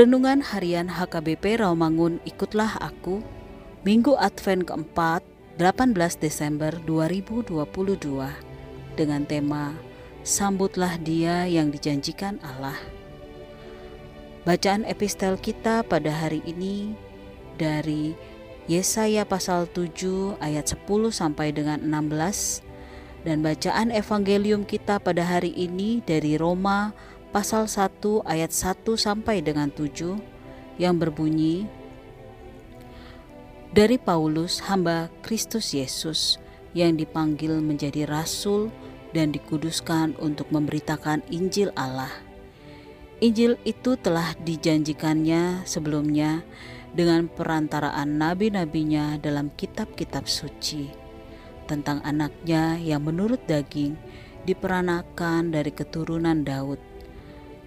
Renungan Harian HKBP Rawamangun Ikutlah Aku Minggu Advent keempat 18 Desember 2022 dengan tema Sambutlah dia yang dijanjikan Allah. Bacaan epistel kita pada hari ini dari Yesaya pasal 7 ayat 10 sampai dengan 16 dan bacaan evangelium kita pada hari ini dari Roma pasal 1 ayat 1 sampai dengan 7 yang berbunyi Dari Paulus hamba Kristus Yesus yang dipanggil menjadi rasul dan dikuduskan untuk memberitakan Injil Allah. Injil itu telah dijanjikannya sebelumnya dengan perantaraan nabi-nabinya dalam kitab-kitab suci tentang anaknya yang menurut daging diperanakan dari keturunan Daud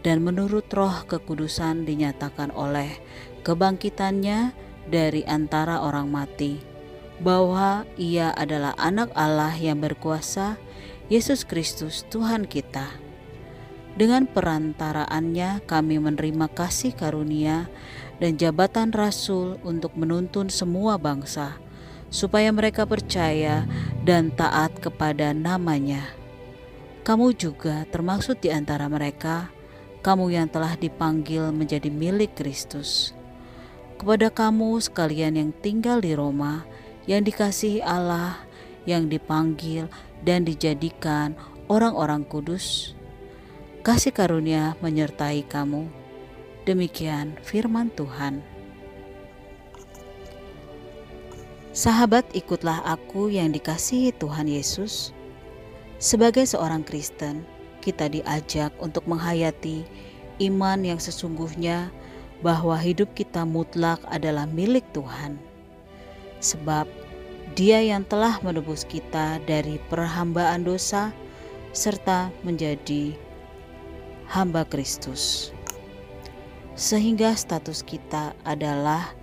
dan menurut roh kekudusan dinyatakan oleh kebangkitannya dari antara orang mati bahwa ia adalah anak Allah yang berkuasa Yesus Kristus Tuhan kita. Dengan perantaraannya kami menerima kasih karunia dan jabatan rasul untuk menuntun semua bangsa supaya mereka percaya dan taat kepada namanya. Kamu juga termaksud di antara mereka kamu yang telah dipanggil menjadi milik Kristus. Kepada kamu sekalian yang tinggal di Roma, yang dikasihi Allah, yang dipanggil dan dijadikan orang-orang kudus, kasih karunia menyertai kamu. Demikian firman Tuhan. Sahabat, ikutlah aku yang dikasihi Tuhan Yesus. Sebagai seorang Kristen, kita diajak untuk menghayati iman yang sesungguhnya bahwa hidup kita mutlak adalah milik Tuhan. Sebab Dia yang telah menebus kita dari perhambaan dosa serta menjadi hamba Kristus. Sehingga status kita adalah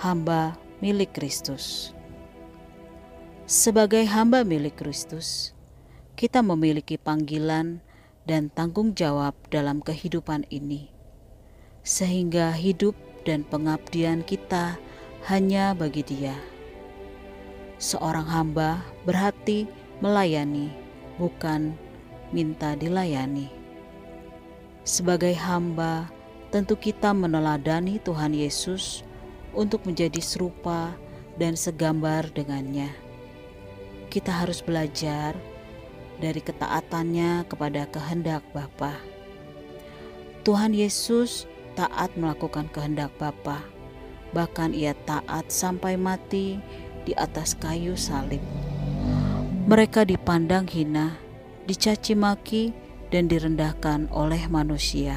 hamba milik Kristus. Sebagai hamba milik Kristus, kita memiliki panggilan dan tanggung jawab dalam kehidupan ini, sehingga hidup dan pengabdian kita hanya bagi Dia. Seorang hamba berhati melayani, bukan minta dilayani. Sebagai hamba, tentu kita meneladani Tuhan Yesus untuk menjadi serupa dan segambar dengannya. Kita harus belajar dari ketaatannya kepada kehendak Bapa. Tuhan Yesus taat melakukan kehendak Bapa, bahkan ia taat sampai mati di atas kayu salib. Mereka dipandang hina, dicaci maki, dan direndahkan oleh manusia.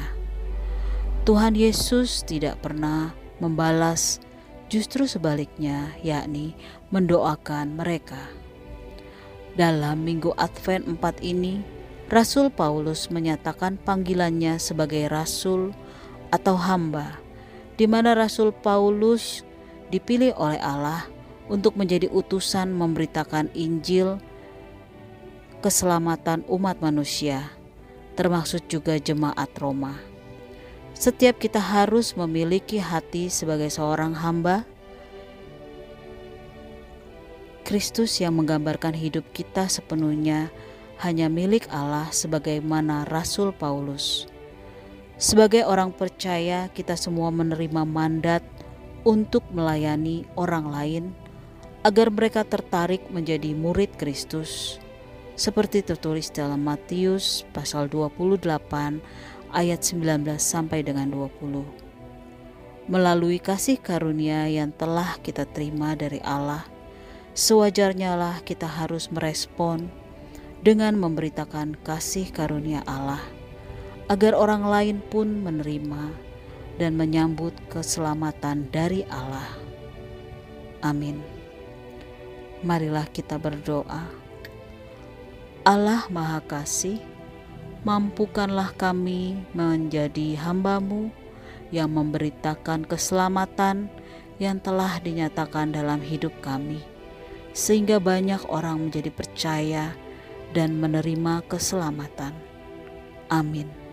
Tuhan Yesus tidak pernah membalas, justru sebaliknya, yakni mendoakan mereka. Dalam Minggu Advent 4 ini, Rasul Paulus menyatakan panggilannya sebagai rasul atau hamba, di mana Rasul Paulus dipilih oleh Allah untuk menjadi utusan memberitakan Injil keselamatan umat manusia, termasuk juga jemaat Roma. Setiap kita harus memiliki hati sebagai seorang hamba Kristus yang menggambarkan hidup kita sepenuhnya hanya milik Allah sebagaimana Rasul Paulus. Sebagai orang percaya, kita semua menerima mandat untuk melayani orang lain agar mereka tertarik menjadi murid Kristus. Seperti tertulis dalam Matius pasal 28 ayat 19 sampai dengan 20. Melalui kasih karunia yang telah kita terima dari Allah, sewajarnya lah kita harus merespon dengan memberitakan kasih karunia Allah, agar orang lain pun menerima dan menyambut keselamatan dari Allah. Amin. Marilah kita berdoa. Allah Maha Kasih, mampukanlah kami menjadi hambamu yang memberitakan keselamatan yang telah dinyatakan dalam hidup kami sehingga banyak orang menjadi percaya dan menerima keselamatan. Amin.